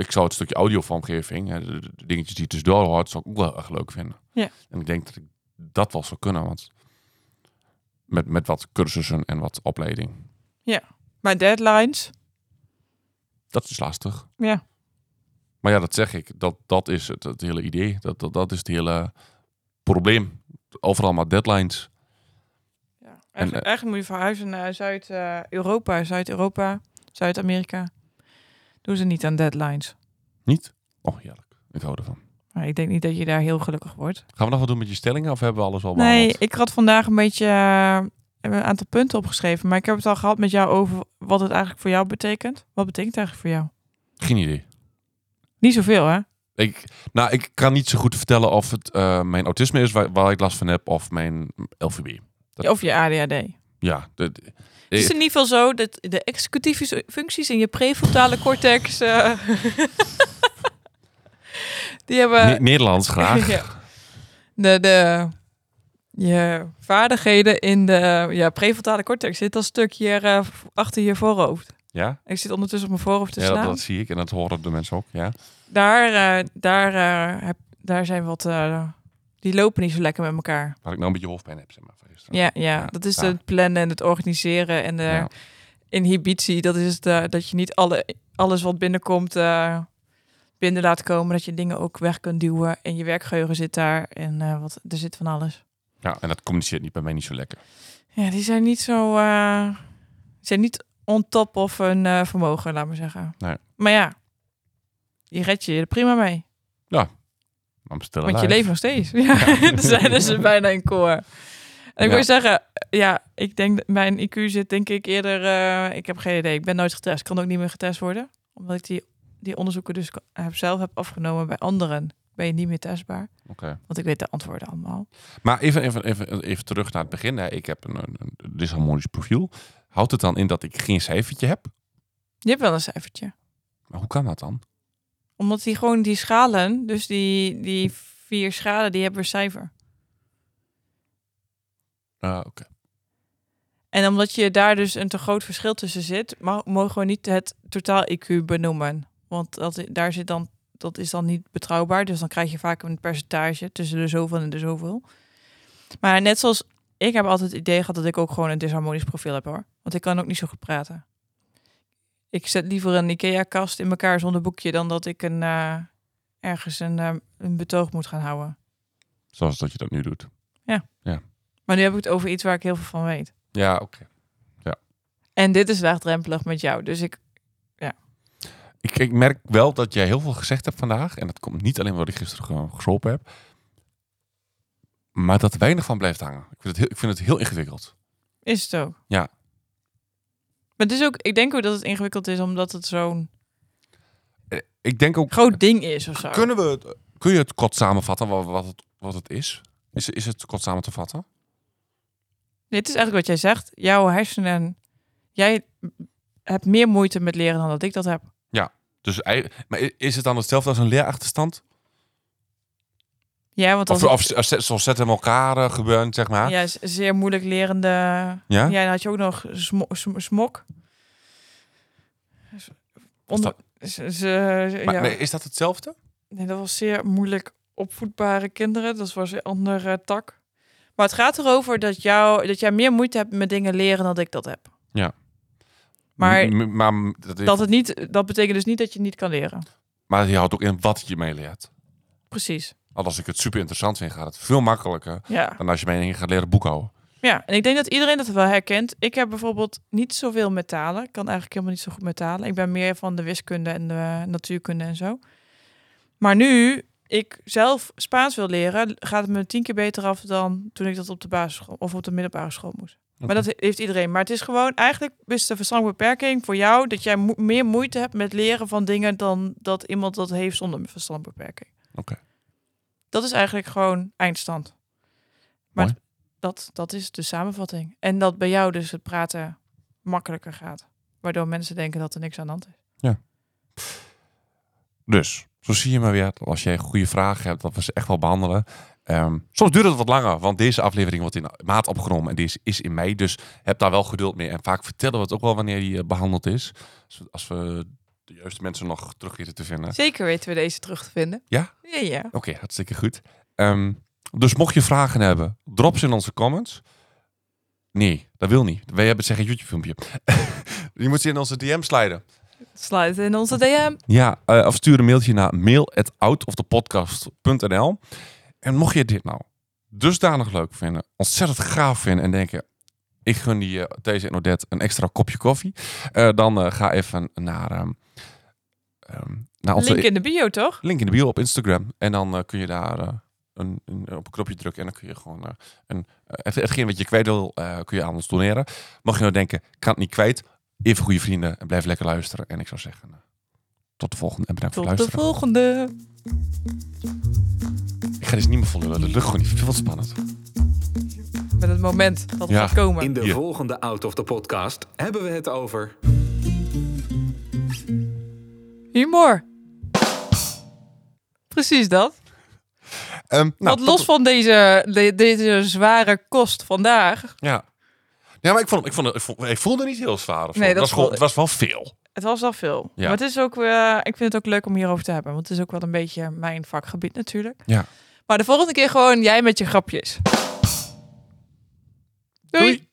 Ik zou het stukje audiovormgeving, de, de dingetjes die tussendoor hoort, zou ik ook wel erg leuk vinden. Ja. En ik denk dat ik dat wel zou kunnen, want met, met wat cursussen en wat opleiding. Maar deadlines, Dat is lastig. ja. Maar ja, dat zeg ik. Dat, dat is het, het hele idee. Dat, dat, dat is het hele probleem. Overal maar deadlines. ja. Eigenlijk, eh, eigenlijk moet je verhuizen naar Zuid-Europa, Zuid-Europa, Zuid-Amerika. Doen ze niet aan deadlines. Niet? Oh, heerlijk. Ik hou ervan. Maar ik denk niet dat je daar heel gelukkig wordt. Gaan we nog wat doen met je stellingen of hebben we alles al Nee, behandeld? ik had vandaag een beetje eh, een aantal punten opgeschreven. Maar ik heb het al gehad met jou over wat het eigenlijk voor jou betekent. Wat betekent het eigenlijk voor jou? Geen idee. Niet zoveel, hè? Ik, nou, ik kan niet zo goed vertellen of het eh, mijn autisme is waar, waar ik last van heb of mijn LVB. Dat- Of je ADHD. Ja, de, de- is in ieder geval zo dat de executieve functies in je prefrontale cortex... eh, die hebben... Ne- Nederlands graag. Ja. De, de, je vaardigheden in de ja, prefrontale cortex zit een stukje eh, achter je voorhoofd. Ja, Ik zit ondertussen op mijn voorhoofd te ja dat, slaan. dat zie ik en dat horen de mensen ook. Ja. Daar, eh, daar, eh, heb, daar zijn wat... eh, die lopen niet zo lekker met elkaar. Waar ik nou een beetje hoofdpijn heb, zeg maar. gisteren. Ja, ja, Ja, dat is ja. het plannen en het organiseren en de Ja. inhibitie. Dat is de, dat je niet alle, alles wat binnenkomt eh, binnen laat komen. Dat je dingen ook weg kunt duwen. En je werkgeheugen zit daar. En eh, wat, er zit van alles. ja, en dat communiceert niet bij mij niet zo lekker. Ja, die zijn niet zo... eh, die zijn niet on top of hun eh, vermogen, laat maar zeggen. Nee. Maar ja, je redt je er prima mee. Maar Want je leeft nog steeds. Ja, dan zijn ze bijna in koor. En ik wil zeggen, ja, ik denk dat mijn IQ zit denk ik eerder... eh, ik heb geen idee, ik ben nooit getest. Kan ook niet meer getest worden. Omdat ik die, die onderzoeken dus heb zelf heb afgenomen bij anderen. Ben je niet meer testbaar. Oké. Want ik weet de antwoorden allemaal. Maar even, even, even, even terug naar het begin. Hè. Ik heb een, een, een disharmonisch profiel. Houdt het dan in dat ik geen cijfertje heb? Je hebt wel een cijfertje. Maar hoe kan dat dan? Omdat die gewoon die schalen, dus die, die vier schalen, die hebben een cijfer. Ah, Oké. En omdat je daar dus een te groot verschil tussen zit, mag, mogen we niet het totaal IQ benoemen. Want dat, daar zit dan, dat is dan niet betrouwbaar. Dus dan krijg je vaak een percentage tussen de zoveel en de zoveel. Maar net zoals ik heb altijd het idee gehad dat ik ook gewoon een disharmonisch profiel heb hoor. Want ik kan ook niet zo goed praten. Ik zet liever een IKEA-kast in elkaar zonder boekje dan dat ik een, eh, ergens een, eh, een betoog moet gaan houden. Zoals dat je dat nu doet. Maar nu heb ik het over iets waar ik heel veel van weet. Ja, oké. En dit is laagdrempelig met jou. Dus ik, Ik, ik merk wel dat jij heel veel gezegd hebt vandaag. En dat komt niet alleen omdat ik gisteren geslopen heb. Maar dat er weinig van blijft hangen. Ik vind het heel, ik vind het heel ingewikkeld. Is het ook? Ja. Maar het is ook, ik denk ook dat het ingewikkeld is omdat het zo'n Eh, Ik denk ook... groot ding is of zo. Kunnen we het, kun je het kort samenvatten wat, wat, het, wat het is? is? Is het kort samen te vatten? Dit is eigenlijk wat jij zegt. Jouw hersenen, jij hebt meer moeite met leren dan dat ik dat heb. Dus, ei- maar is het dan hetzelfde als een leerachterstand? Ja, want als Of, of, zet- zetten elkaar eh, gebeuren, zeg maar? ja, zeer moeilijk lerende. Ja? Ja, dan had je ook nog smo- sm- smok. Onder, ze- Maar, ja. nee, is dat hetzelfde? Nee, dat was zeer moeilijk opvoedbare kinderen. Dat was een andere tak. Maar het gaat erover dat, jou, dat jij meer moeite hebt met dingen leren dan ik dat heb. Maar- M- m- maar, m- dat, is- Dat, het niet, dat betekent dus niet dat je niet kan leren. maar je houdt ook in wat je meeleert. Precies. Al als ik het super interessant vind, gaat het veel makkelijker Ja. dan als je mij gaat leren boekhouden. ja, en ik denk dat iedereen dat wel herkent. Ik heb bijvoorbeeld niet zoveel met talen. Ik kan eigenlijk helemaal niet zo goed met talen. Ik ben meer van de wiskunde en de natuurkunde en zo. Maar nu ik zelf Spaans wil leren, gaat het me tien keer beter af dan toen ik dat op de basisschool of op de middelbare school moest. Maar dat heeft iedereen. Maar het is gewoon eigenlijk is de verstandelijke beperking voor jou dat jij mo- meer moeite hebt met leren van dingen dan dat iemand dat heeft zonder verstandelijke beperking. Oké. Dat is eigenlijk gewoon eindstand. Maar Mooi. dat, dat is de samenvatting. En dat bij jou dus het praten makkelijker gaat. Waardoor mensen denken dat er niks aan de hand is. Dus, zo zie je maar weer, als jij goede vragen hebt, dat we ze echt wel behandelen. Ehm, soms duurt het wat langer, want deze aflevering wordt in maat opgenomen en deze is in mei. Dus heb daar wel geduld mee. En vaak vertellen we het ook wel wanneer die eh, behandeld is. We, als we de juiste mensen nog terug weten te vinden. Zeker weten we deze terug te vinden. Ja? Ja, ja. Oké, hartstikke goed. Ehm, dus mocht je vragen hebben, drop ze in onze comments. Nee, dat wil niet. Wij hebben het zeggen YouTube filmpje. je moet ze in onze DM sliden. Sluit in onze DM. Ja, eh, of stuur een mailtje naar mail@outofthe.podcast.nl. En mocht je dit nou dusdanig leuk vinden, ontzettend gaaf vinden en denken, ik gun die eh, deze en Odette een extra kopje koffie, eh, dan ga even naar, ehm, naar onze Link in de bio, toch? link in de bio op Instagram. En dan eh, kun je daar eh, een, een, op een knopje drukken en dan kun je gewoon eh, een, het- hetgeen wat je kwijt wil, eh, kun je aan ons doneren. Mocht je nou denken, ik kan het niet kwijt, even goede vrienden en blijf lekker luisteren. En ik zou zeggen, tot de volgende en bedankt Tot voor de het luisteren. volgende. Ik ga dit niet meer volgen, de lucht gewoon niet veel te spannend. Met het moment dat het Ja. gaat komen. In de Hier. volgende Out of the Podcast hebben we het over... Humor. Precies dat. Ehm, nou, Want tot- los van deze, de- deze zware kost vandaag. Ja. Ja, maar ik, vond, ik, vond, het- ik, vond, ik voelde niet heel zwaar. Of. Nee, het, dat was gewoon, het was wel veel. Het was al veel. Ja. Maar het is ook, eh, ik vind het ook leuk om hierover te hebben. Want het is ook wel een beetje mijn vakgebied natuurlijk. Ja. Maar de volgende keer gewoon jij met je grapjes. Doei. Doei.